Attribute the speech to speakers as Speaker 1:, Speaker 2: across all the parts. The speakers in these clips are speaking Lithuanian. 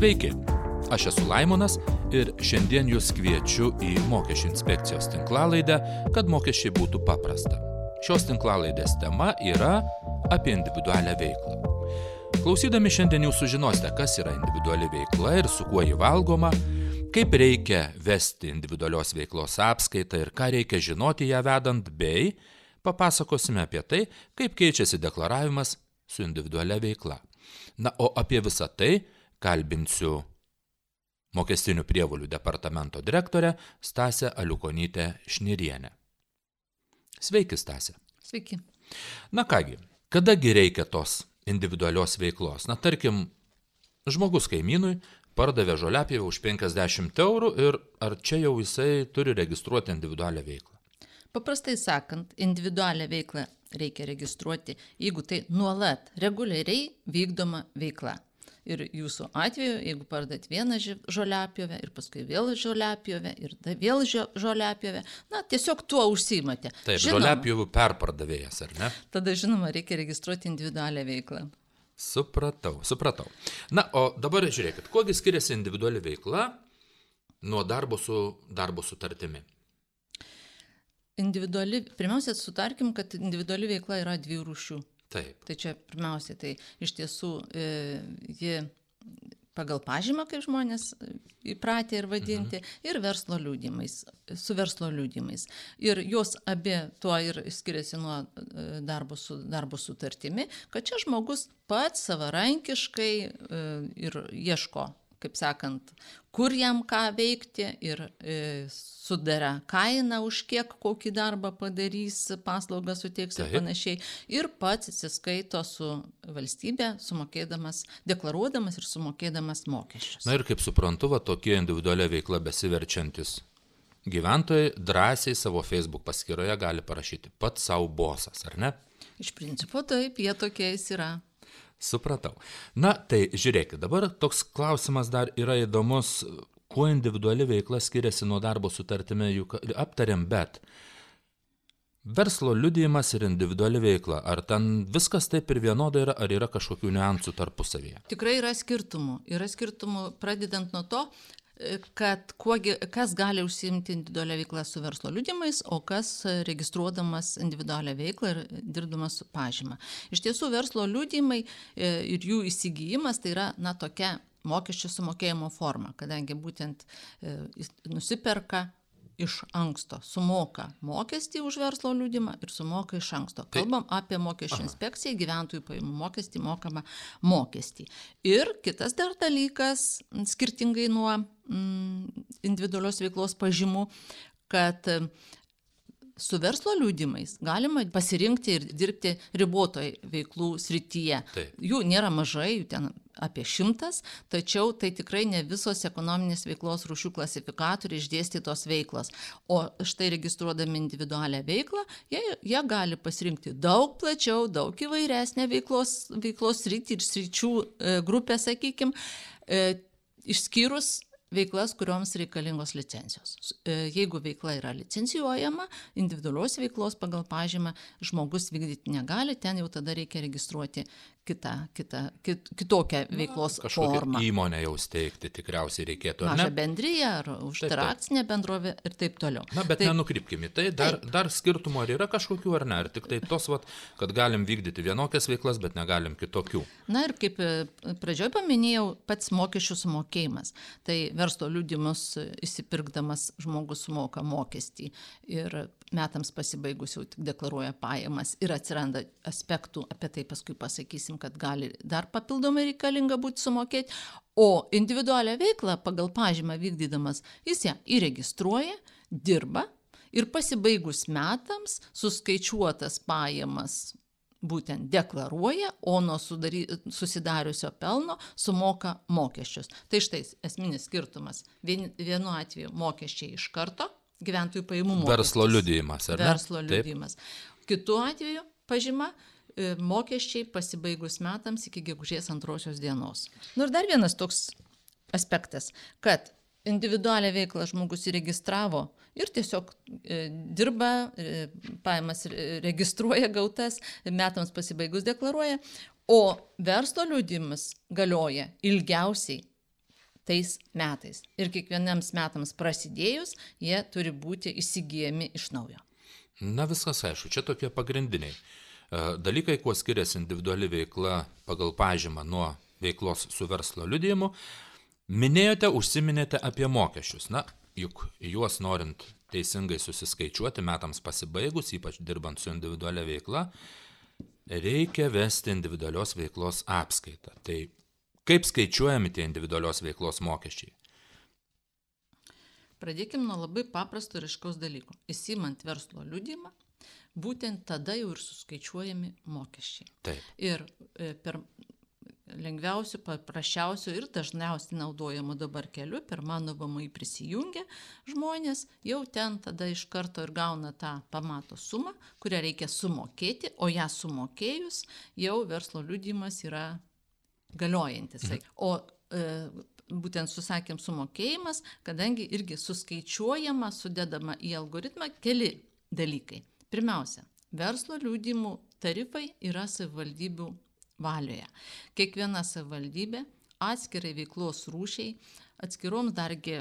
Speaker 1: Sveiki, aš esu Laimonas ir šiandien jūs kviečiu į mokesčių inspekcijos tinklalaidę, kad mokesčiai būtų paprasta. Šios tinklalaidės tema yra apie individualią veiklą. Klausydami šiandien jūs sužinosite, kas yra individuali veikla ir su kuo ji valgoma, kaip reikia vesti individualios veiklos apskaitą ir ką reikia žinoti ją vedant, bei papasakosime apie tai, kaip keičiasi deklaravimas su individualia veikla. Na, o apie visą tai kalbinsiu mokestinių prievolių departamento direktorę Stasę Aliukonytę Šnirienę. Sveiki, Stasė.
Speaker 2: Sveiki.
Speaker 1: Na kągi, kadagi reikia tos individualios veiklos? Na, tarkim, žmogus kaimynui pardavė žoliapjovę už 50 eurų ir ar čia jau jisai turi registruoti individualią veiklą?
Speaker 2: Paprastai sakant, individualią veiklą reikia registruoti, jeigu tai nuolat, reguliariai vykdoma veikla. Ir jūsų atveju, jeigu pardat vieną žoliapjovę ir paskui vėl žoliapjovę ir vėl žoliapjovę, na, tiesiog tuo užsimate.
Speaker 1: Taip, žoliapjovų perpardavėjas, ar ne?
Speaker 2: Tada, žinoma, reikia registruoti individualią veiklą.
Speaker 1: Supratau, supratau. Na, o dabar žiūrėkit, kuogi skiriasi individuali veikla nuo darbo su darbo sutartimi?
Speaker 2: Individuali, pirmiausia, sutarkim, kad individuali veikla yra dviejų rūšių.
Speaker 1: Taip.
Speaker 2: Tai čia pirmiausia, tai iš tiesų e, ji pagal pažymą, kaip žmonės įpratę ir vadinti, mhm. ir verslo liūdimais, su verslo liūdimais. Ir jos abi tuo ir skiriasi nuo e, darbo, su, darbo sutartimi, kad čia žmogus pats savarankiškai e, ir ieško kaip sakant, kur jam ką veikti ir e, sudara kainą, už kiek kokį darbą padarys, paslaugą suteiks ir panašiai. Ir pats atsiskaito su valstybė, sumokėdamas, deklaruodamas ir sumokėdamas mokesčius.
Speaker 1: Na ir kaip suprantu, va, tokie individualia veikla besiverčiantis gyventojai drąsiai savo Facebook paskyroje gali parašyti pats savo bosas, ar ne?
Speaker 2: Iš principo taip, jie tokiais yra.
Speaker 1: Supratau. Na, tai žiūrėkit, dabar toks klausimas dar yra įdomus, kuo individuali veikla skiriasi nuo darbo sutartime, juk aptariam, bet verslo liudijimas ir individuali veikla, ar ten viskas taip ir vienodai yra, ar yra kažkokių niuansų tarpusavyje?
Speaker 2: Tikrai yra skirtumų. Yra skirtumų pradedant nuo to, kad kuogi, kas gali užsiimti individualią veiklą su verslo liudimais, o kas registruodamas individualią veiklą ir dirbdamas su pažymą. Iš tiesų, verslo liudimai e, ir jų įsigijimas tai yra, na, tokia mokesčių sumokėjimo forma, kadangi būtent e, nusiperka iš anksto, sumoka mokestį už verslo liūdimą ir sumoka iš anksto. Tai- Kalbam apie mokesčių inspekciją, gyventojų pajamų mokestį, mokamą mokestį. Ir kitas dar dalykas, skirtingai nuo mm, individualios veiklos pažymų, kad su verslo liūdimais galima pasirinkti ir dirbti ribotoj veiklų srityje.
Speaker 1: Taip.
Speaker 2: Jų nėra mažai, jų ten apie šimtas, tačiau tai tikrai ne visos ekonominės veiklos rūšių klasifikatoriai išdėstytos veiklos. O štai registruodami individualią veiklą, jie, jie gali pasirinkti daug plačiau, daug įvairesnę veiklos, veiklos sritį ir sričių e, grupę, sakykime, išskyrus veiklas, kurioms reikalingos licencijos. E, jeigu veikla yra licencijuojama, individualios veiklos pagal pažymą žmogus vykdyti negali, ten jau tada reikia registruoti kitą, kitą, kit, kitokią veiklos
Speaker 1: Na,
Speaker 2: formą.
Speaker 1: Įmonę jau steigti tikriausiai reikėtų.
Speaker 2: Mažą bendryją ar uždarakcinę bendrovę ir taip toliau.
Speaker 1: Na, bet taip, nenukrypkime. Tai dar, taip. dar skirtumo ar yra kažkokių ar ne? Ar tik tai tos, vat, kad galim vykdyti vienokias veiklas, bet negalim kitokių.
Speaker 2: Na ir kaip e, pradžioj paminėjau, pats mokesčių sumokėjimas. Tai verslo liūdimus įsipirkdamas žmogus sumoka mokestį ir metams pasibaigus jau tik deklaruoja pajamas ir atsiranda aspektų, apie tai paskui pasakysim, kad gali dar papildomai reikalinga būti sumokėti, o individualią veiklą pagal pažymą vykdydamas jis ją įregistruoja, dirba ir pasibaigus metams suskaičiuotas pajamas būtent deklaruoja, o nuo sudary, susidariusio pelno sumoka mokesčius. Tai štai esminis skirtumas. Vien, vienu atveju mokesčiai iš karto, gyventojų pajamų mokestis.
Speaker 1: Verslo liudijimas, ar ne?
Speaker 2: Verslo liudijimas. Kitu atveju pažyma e, mokesčiai pasibaigus metams iki gegužės antrosios dienos. Nu ir dar vienas toks aspektas, kad individualią veiklą žmogus įregistravo ir tiesiog e, dirba, e, pajamas registruoja gautas, metams pasibaigus deklaruoja, o verslo liudimas galioja ilgiausiai tais metais. Ir kiekvienams metams prasidėjus, jie turi būti įsigijami iš naujo.
Speaker 1: Na viskas aišku, čia tokie pagrindiniai e, dalykai, kuo skiriasi individuali veikla pagal pažymą nuo veiklos su verslo liudėjimu. Minėjote, užsiminėte apie mokesčius. Na, juk juos norint teisingai susiskaičiuoti metams pasibaigus, ypač dirbant su individualia veikla, reikia vesti individualios veiklos apskaitą. Tai Kaip skaičiuojami tie individualios veiklos mokesčiai?
Speaker 2: Pradėkime nuo labai paprasto ir iškaus dalyko. Įsimant verslo liudymą, būtent tada jau ir suskaičiuojami mokesčiai.
Speaker 1: Taip.
Speaker 2: Ir e, per lengviausių, paprasčiausių ir dažniausiai naudojamų dabar keliu, per mano VMI prisijungia žmonės, jau ten tada iš karto ir gauna tą pamato sumą, kurią reikia sumokėti, o ją sumokėjus jau verslo liudymas yra galiojantis. Mhm. O e, būtent susakėm sumokėjimas, kadangi irgi suskaičiuojama, sudedama į algoritmą keli dalykai. Pirmiausia, verslo liūdimų tarifai yra savivaldybių valioje. Kiekviena savivaldybė atskirai veiklos rūšiai, atskiroms dargi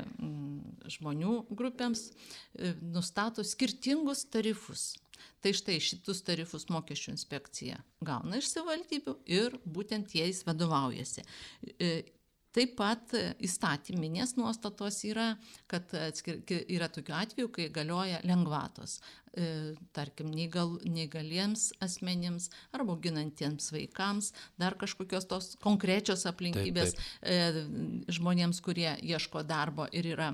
Speaker 2: žmonių grupėms e, nustato skirtingus tarifus. Tai štai šitus tarifus mokesčių inspekcija gauna iš savivaldybių ir būtent jais vadovaujasi. E, taip pat įstatyminės nuostatos yra, kad yra tokių atvejų, kai galioja lengvatos, e, tarkim, neįgal, neįgaliems asmenims arba auginantiems vaikams, dar kažkokios tos konkrečios aplinkybės taip, taip. E, žmonėms, kurie ieško darbo ir yra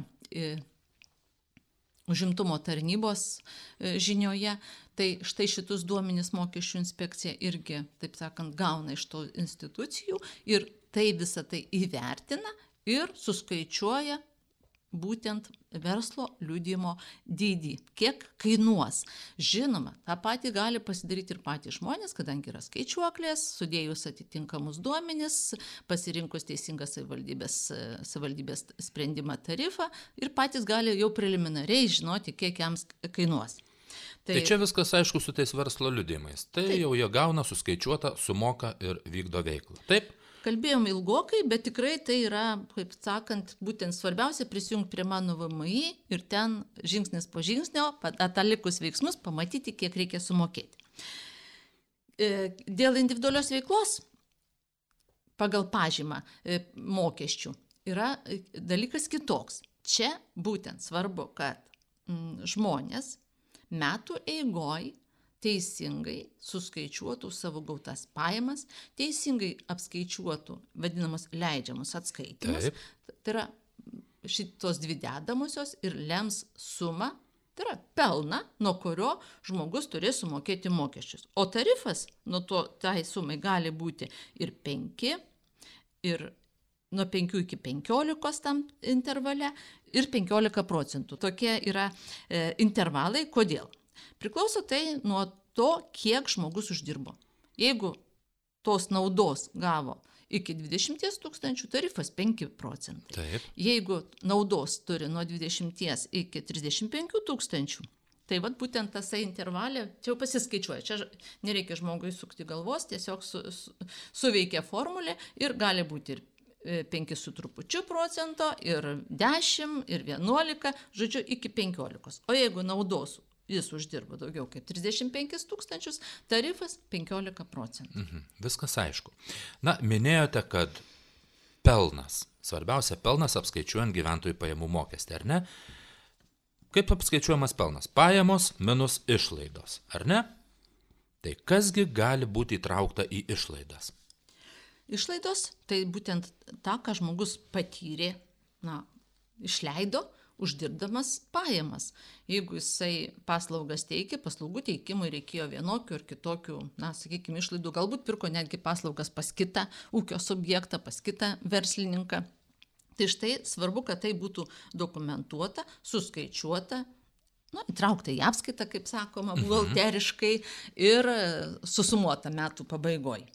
Speaker 2: užimtumo tarnybos e, žinioje. Tai štai šitus duomenys mokesčių inspekcija irgi, taip sakant, gauna iš tų institucijų ir tai visą tai įvertina ir suskaičiuoja būtent verslo liudimo dydį, kiek kainuos. Žinoma, tą patį gali pasidaryti ir patys žmonės, kadangi yra skaičiuoklės, sudėjus atitinkamus duomenis, pasirinkus teisingą savivaldybės, savivaldybės sprendimą tarifą ir patys gali jau preliminariai žinoti, kiek jiems kainuos.
Speaker 1: Tai, tai čia viskas aišku su tais verslo liudimais. Tai taip. jau jie gauna suskaičiuotą, sumoka ir vykdo veiklą. Taip?
Speaker 2: Kalbėjom ilgokai, bet tikrai tai yra, kaip sakant, būtent svarbiausia prisijungti prie mano VMI ir ten žingsnis po žingsnio, atalikus veiksmus, pamatyti, kiek reikia sumokėti. E, dėl individualios veiklos pagal pažymą e, mokesčių yra e, dalykas kitoks. Čia būtent svarbu, kad žmonės metų eigoj teisingai suskaičiuotų savo gautas pajamas, teisingai apskaičiuotų vadinamus leidžiamus atskaitimus. Taip. Tai yra šitos dvi dedamosios ir lems sumą, tai yra pelną, nuo kurio žmogus turės sumokėti mokesčius. O tarifas nuo to tai sumai gali būti ir 5, ir nuo 5 iki 15 tam intervale ir 15 procentų. Tokie yra e, intervalai. Kodėl? Priklauso tai nuo to, kiek žmogus uždirbo. Jeigu tos naudos gavo iki 20 tūkstančių, tarifas 5 procentai.
Speaker 1: Taip.
Speaker 2: Jeigu naudos turi nuo 20 iki 35 tūkstančių, tai vad būtent tasai intervalė, čia jau pasiskaičiuoja, čia nereikia žmogui sukti galvos, tiesiog su, su, suveikia formulė ir gali būti ir 5 e, su trupučiu procento, ir 10, ir 11, žodžiu, iki 15. O jeigu naudos jis uždirba daugiau kaip 35 tūkstančius, tarifas 15 procentų.
Speaker 1: Mhm, viskas aišku. Na, minėjote, kad pelnas, svarbiausia pelnas apskaičiuojant gyventojų pajamų mokestį, ar ne? Kaip apskaičiuojamas pelnas? Pajamos minus išlaidos, ar ne? Tai kasgi gali būti įtraukta į išlaidas?
Speaker 2: Išlaidos tai būtent tą, ką žmogus patyrė, na, išleido, uždirbdamas pajamas. Jeigu jisai paslaugas teikia, paslaugų teikimui reikėjo vienokių ir kitokių, na, sakykime, išlaidų, galbūt pirko netgi paslaugas pas kitą ūkio subjektą, pas kitą verslininką. Tai štai svarbu, kad tai būtų dokumentuota, suskaičiuota, nu, įtraukta į apskaitą, kaip sakoma, mhm. buhalteriškai ir susumuota metų pabaigoje.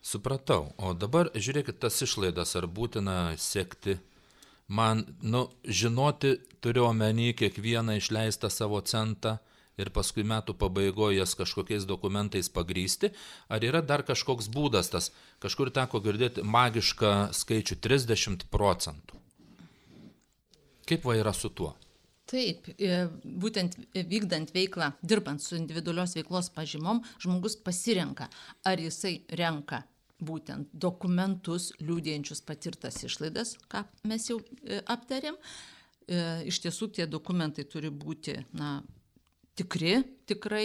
Speaker 1: Supratau. O dabar žiūrėkit tas išlaidas, ar būtina sekti man, nu, žinoti turiu omeny kiekvieną išleistą savo centą ir paskui metų pabaigoje jas kažkokiais dokumentais pagrysti, ar yra dar kažkoks būdas tas, kažkur teko girdėti magišką skaičių 30 procentų. Kaip va yra su tuo?
Speaker 2: Taip, e, būtent vykdant veiklą, dirbant su individualios veiklos pažymom, žmogus pasirenka, ar jisai renka būtent dokumentus liūdėjančius patirtas išlaidas, ką mes jau e, aptarėm. E, iš tiesų tie dokumentai turi būti na, tikri, tikrai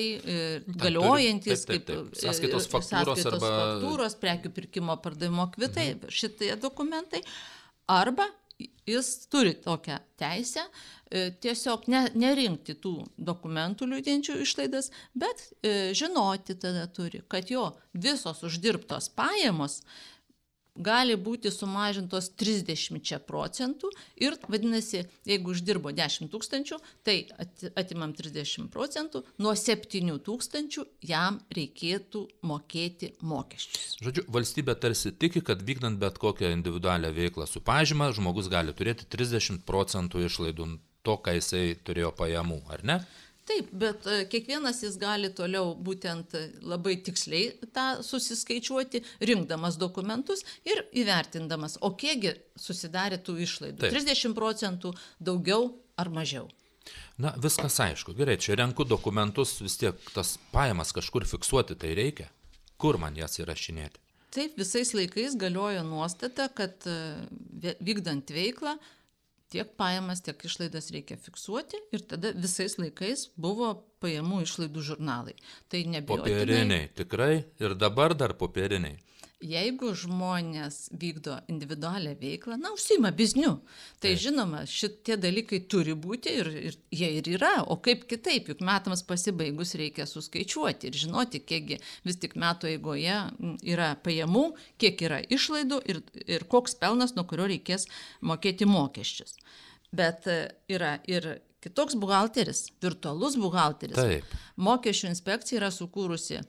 Speaker 2: galiojantis,
Speaker 1: taip, taip, taip. sąskaitos faktūros,
Speaker 2: sąskaitos
Speaker 1: arba...
Speaker 2: faktūros, prekių pirkimo pardavimo kvitai, mhm. šitie dokumentai. Arba jis turi tokią teisę e, tiesiog ne, nerinkti tų dokumentų liūdinčių išlaidas, bet e, žinoti tada turi, kad jo visos uždirbtos pajamos gali būti sumažintos 30 procentų ir vadinasi, jeigu uždirbo 10 tūkstančių, tai atimam 30 procentų, nuo 7 tūkstančių jam reikėtų mokėti mokesčius.
Speaker 1: Žodžiu, valstybė tarsi tiki, kad vykdant bet kokią individualią veiklą su pažyma, žmogus gali turėti 30 procentų išlaidų to, ką jisai turėjo pajamų, ar ne?
Speaker 2: Taip, bet e, kiekvienas jis gali toliau būtent e, labai tiksliai tą susiskaičiuoti, rinkdamas dokumentus ir įvertindamas, o kiekgi susidarė tų išlaidų. Taip. 30 procentų daugiau ar mažiau.
Speaker 1: Na, viskas aišku. Gerai, čia renku dokumentus, vis tiek tas pajamas kažkur fiksuoti tai reikia. Kur man jas įrašinėti?
Speaker 2: Taip, visais laikais galioja nuostata, kad e, vykdant veiklą tiek pajamas, tiek išlaidas reikia fiksuoti ir tada visais laikais buvo pajamų išlaidų žurnalai. Tai nebejotinai.
Speaker 1: Popieriniai, tikrai ir dabar dar popieriniai.
Speaker 2: Jeigu žmonės vykdo individualią veiklą, na, užsima bizniu, tai Taip. žinoma, šitie dalykai turi būti ir, ir jie ir yra, o kaip kitaip, juk metams pasibaigus reikia suskaičiuoti ir žinoti, kiekgi vis tik metų eigoje yra pajamų, kiek yra išlaidų ir, ir koks pelnas, nuo kurio reikės mokėti mokesčius. Bet e, yra ir kitoks buhalteris, virtualus buhalteris.
Speaker 1: Taip.
Speaker 2: Mokesčių inspekcija yra sukūrusi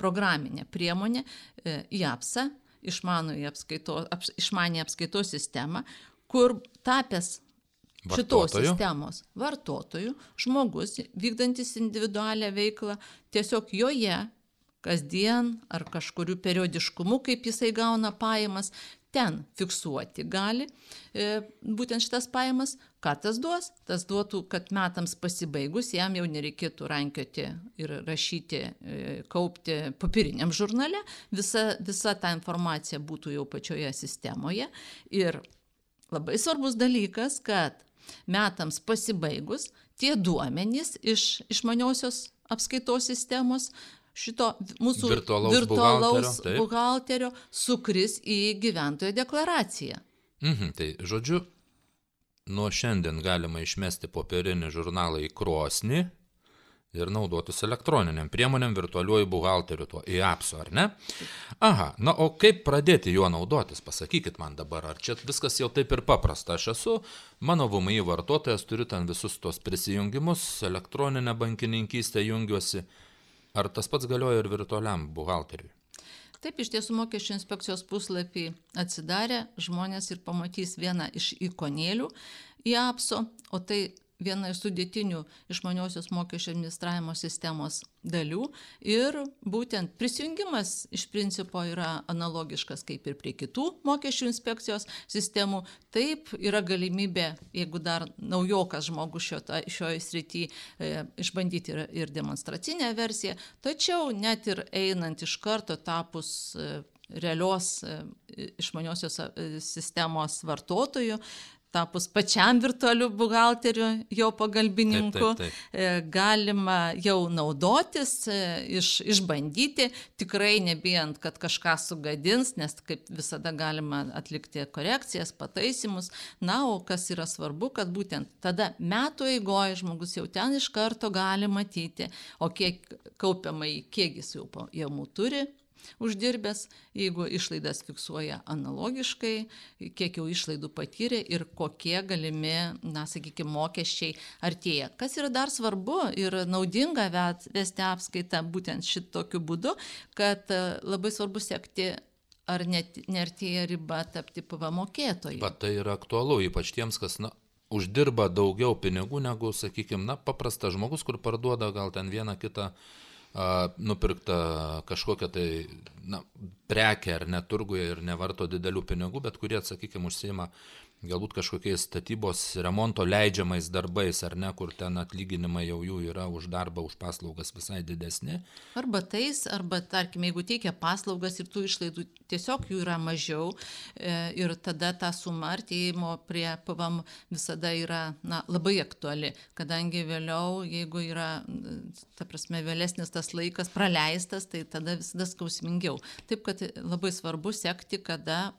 Speaker 2: programinė priemonė e, JAPSA, išmanųjį apskaito, aps, išmanį apskaitos sistemą, kur tapęs šitos sistemos vartotojų, žmogus vykdantis individualią veiklą, tiesiog joje kasdien ar kažkuriu periodiškumu, kaip jisai gauna pajamas, ten fiksuoti gali e, būtent šitas pajamas, ką tas duos? Tas duotų, kad metams pasibaigus jam jau nereikėtų rankioti ir rašyti, e, kaupti papiriniam žurnale, visa, visa ta informacija būtų jau pačioje sistemoje. Ir labai svarbus dalykas, kad metams pasibaigus tie duomenys iš išmaniosios apskaitos sistemos šito mūsų
Speaker 1: virtualaus,
Speaker 2: virtualaus
Speaker 1: buhalterio,
Speaker 2: buhalterio sukris į gyventojo deklaraciją.
Speaker 1: Mhm, tai žodžiu, nuo šiandien galima išmesti popierinį žurnalą į krosnį ir naudotis elektroniniam priemonėm virtualiuoju buhalteriu, tuo e-apsu, ar ne? Aha, na o kaip pradėti juo naudotis, pasakykit man dabar, ar čia viskas jau taip ir paprasta. Aš esu, mano VMI vartotojas, turiu ten visus tos prisijungimus, elektroninę bankininkystę jungiuosi. Ar tas pats galioja ir virtualiam buhalteriui?
Speaker 2: Taip, iš tiesų mokesčių inspekcijos puslapį atsidarę žmonės ir pamatys vieną iš ikonėlių į apso, o tai viena iš sudėtinių išmaniosios mokesčio administravimo sistemos dalių ir būtent prisijungimas iš principo yra analogiškas kaip ir prie kitų mokesčių inspekcijos sistemų. Taip yra galimybė, jeigu dar naujokas žmogus šio, šioje srityje, e, išbandyti ir, ir demonstracinę versiją, tačiau net ir einant iš karto tapus e, realios e, išmaniosios e, sistemos vartotojų, tapus pačiam virtualiu buhalteriu, jo pagalbininku, taip, taip, taip. E, galima jau naudotis, e, iš, išbandyti, tikrai nebijant, kad kažką sugadins, nes kaip visada galima atlikti korekcijas, pataisimus. Na, o kas yra svarbu, kad būtent tada metų eigoje žmogus jau ten iš karto gali matyti, o kiek kaupiamai, kiek jis jau pajamų turi uždirbęs, jeigu išlaidas fiksuoja analogiškai, kiek jau išlaidų patyrė ir kokie galimi, na, sakykime, mokesčiai artėja. Kas yra dar svarbu ir naudinga vesti apskaitą būtent šitokiu būdu, kad e, labai svarbu sekti ar net, nertėja riba tapti PV mokėtojai.
Speaker 1: Bet tai yra aktualu, ypač tiems, kas, na, uždirba daugiau pinigų negu, sakykime, na, paprastas žmogus, kur parduoda gal ten vieną kitą nupirktą kažkokią tai na, prekę ar neturguje ir nevarto didelių pinigų, bet kurie, sakykime, užsima galbūt kažkokiais statybos remonto leidžiamais darbais, ar ne, kur ten atlyginimai jau jų yra už darbą, už paslaugas visai didesni.
Speaker 2: Arba tais, arba, tarkim, jeigu teikia paslaugas ir tų išlaidų tiesiog jų yra mažiau e, ir tada ta suma artėjimo prie PVM visada yra na, labai aktuali, kadangi vėliau, jeigu yra, ta prasme, vėlesnis tas laikas praleistas, tai tada visada skausmingiau. Taip, kad labai svarbu sekti, kada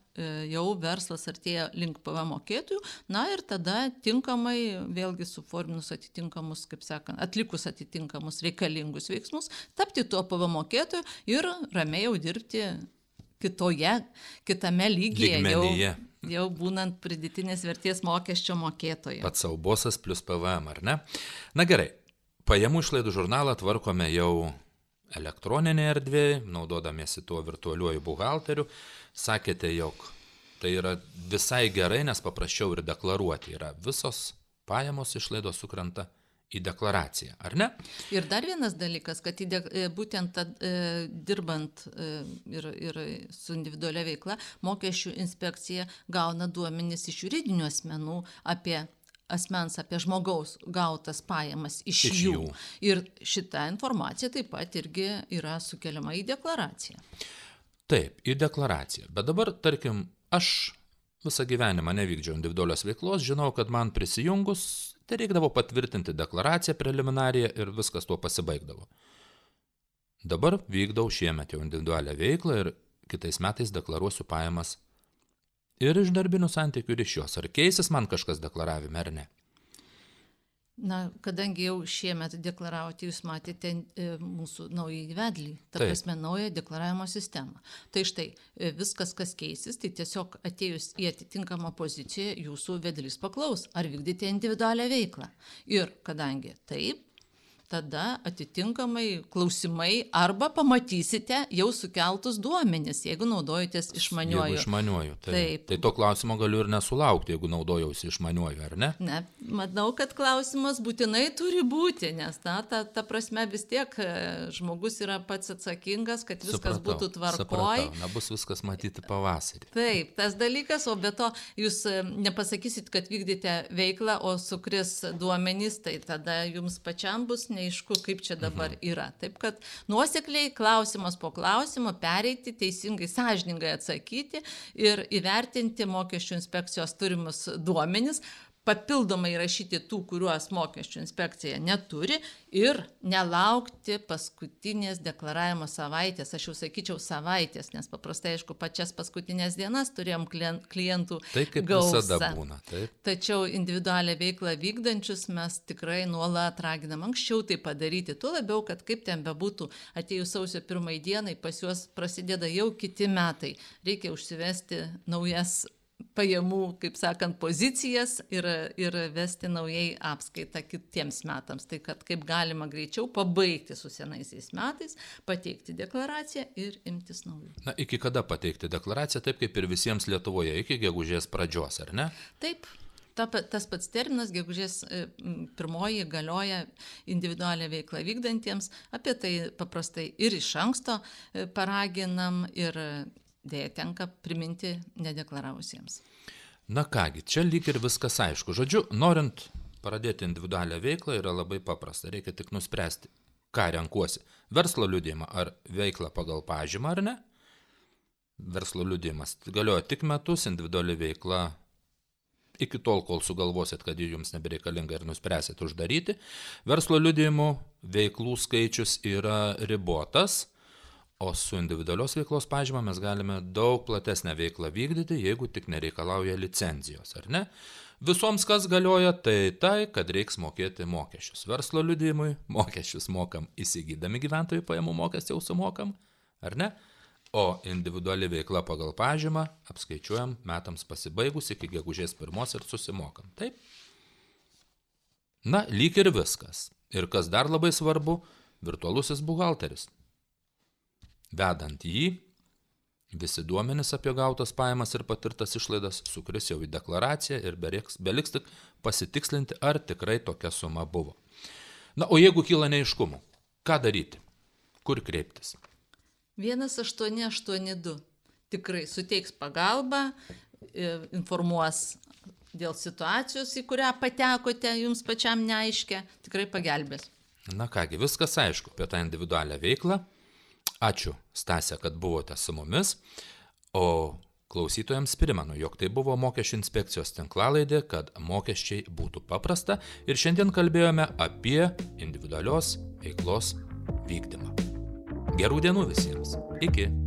Speaker 2: jau verslas artėja link PVM mokėtojų, na ir tada tinkamai, vėlgi suforminus atitinkamus, kaip sakant, atlikus atitinkamus reikalingus veiksmus, tapti tuo PVM mokėtoju ir ramiai jau dirbti kitoje, kitame lygyje.
Speaker 1: Lygmenyje.
Speaker 2: Jau, jau būnant pridėtinės vertės mokesčio mokėtoju.
Speaker 1: Pats savo bosas plus PVM, ar ne? Na gerai, pajamų išlaidų žurnalą tvarkome jau elektroninėje erdvėje, naudodamiesi tuo virtualiuoju buhalteriu sakėte, jog tai yra visai gerai, nes paprasčiau ir deklaruoti yra visos pajamos išlaidos sukrenta į deklaraciją, ar ne?
Speaker 2: Ir dar vienas dalykas, kad de, e, būtent tad, e, dirbant e, ir, ir su individualia veikla, mokesčių inspekcija gauna duomenis iš juridinių asmenų apie asmens, apie žmogaus gautas pajamas iš, iš jų. jų. Ir šita informacija taip pat irgi yra sukeliama į deklaraciją.
Speaker 1: Taip, į deklaraciją. Bet dabar, tarkim, aš visą gyvenimą nevykdžiau individualios veiklos, žinau, kad man prisijungus, tai reikdavo patvirtinti deklaraciją preliminariją ir viskas tuo pasibaigdavo. Dabar vykdau šiemet jau individualią veiklą ir kitais metais deklaruosiu pajamas ir iš darbinių santykių ir iš jos. Ar keisis man kažkas deklaravime ar ne?
Speaker 2: Na, kadangi jau šiemet deklaravote, jūs matėte e, mūsų naują įvedlį, ta Taip. prasme naują deklaravimo sistemą. Tai štai e, viskas, kas keisis, tai tiesiog atėjus į atitinkamą poziciją, jūsų vedlys paklaus, ar vykdyti individualią veiklą. Ir kadangi taip, tada atitinkamai klausimai arba pamatysite jau sukeltus duomenis, jeigu naudojatės išmaniuoju.
Speaker 1: Jeigu išmaniuoju, tai, Taip. tai to klausimo galiu ir nesulaukti, jeigu naudojausi išmaniuoju, ar ne?
Speaker 2: Ne, manau, kad klausimas būtinai turi būti, nes ta, ta, ta prasme vis tiek e, žmogus yra pats atsakingas, kad viskas supratau, būtų tvarkoj.
Speaker 1: Nebus viskas matyti pavasarį.
Speaker 2: Taip, tas dalykas, o be to jūs e, nepasakysit, kad vykdėte veiklą, o sukris duomenys, tai tada jums pačiam bus neaišku, kaip čia dabar mhm. yra. Taip kad nuosekliai klausimas po klausimo pereiti, teisingai, sąžiningai atsakyti ir įvertinti mokesčių inspekcijos turimus duomenis, papildomai rašyti tų, kuriuos mokesčių inspekcija neturi ir nelaukti paskutinės deklaravimo savaitės, aš jau sakyčiau savaitės, nes paprastai, aišku, pačias paskutinės dienas turėjom klientų.
Speaker 1: Tai kaip gausą. visada būna. Taip.
Speaker 2: Tačiau individualią veiklą vykdančius mes tikrai nuolat raginam anksčiau tai padaryti, tuo labiau, kad kaip ten bebūtų, atėjus sausio pirmai dienai pas juos prasideda jau kiti metai. Reikia užsivesti naujas pajamų, kaip sakant, pozicijas ir, ir vesti naujai apskaitą kitiems metams. Tai kad kaip galima greičiau pabaigti su senaisiais metais, pateikti deklaraciją ir imtis naujų.
Speaker 1: Na, iki kada pateikti deklaraciją, taip kaip ir visiems Lietuvoje, iki gegužės pradžios, ar ne?
Speaker 2: Taip. Ta, tas pats terminas, gegužės e, pirmoji, galioja individualią veiklą vykdantiems. Apie tai paprastai ir iš anksto e, paraginam ir dėja tenka priminti nedeklaravusiems.
Speaker 1: Na kągi, čia lyg ir viskas aišku. Žodžiu, norint pradėti individualią veiklą yra labai paprasta. Reikia tik nuspręsti, ką renkuosi. Verslo liudėjimą ar veiklą pagal pažymą ar ne. Verslo liudėjimas galioja tik metus, individuali veikla iki tol, kol sugalvosit, kad ji jums nebereikalinga ir nuspręsit uždaryti. Verslo liudėjimų veiklų skaičius yra ribotas O su individualios veiklos pažyma mes galime daug platesnę veiklą vykdyti, jeigu tik nereikalauja licenzijos, ar ne? Visoms, kas galioja, tai tai, kad reiks mokėti mokesčius. Verslo liudijimui mokesčius mokam įsigydami gyventojų pajamų mokestį jau sumokam, ar ne? O individuali veikla pagal pažymą apskaičiuojam metams pasibaigus iki gegužės pirmos ir susimokam. Taip? Na, lyg ir viskas. Ir kas dar labai svarbu, virtualusis buhalteris vedant jį, Visi duomenys apie gautas pajamas ir patirtas išlaidas sukris jau į deklaraciją ir beliks, beliks tik pasitikslinti, ar tikrai tokia suma buvo. Na, o jeigu kyla neiškumų, ką daryti? Kur kreiptis?
Speaker 2: 1882 tikrai suteiks pagalbą, informuos dėl situacijos, į kurią patekote, jums pačiam neaiškia, tikrai pagelbės.
Speaker 1: Na kągi, viskas aišku apie tą individualią veiklą. Ačiū, Stasė, kad buvote su mumis. O klausytojams primenu, jog tai buvo mokesčių inspekcijos tinklalaidė, kad mokesčiai būtų paprasta ir šiandien kalbėjome apie individualios veiklos vykdymą. Gerų dienų visiems. Iki.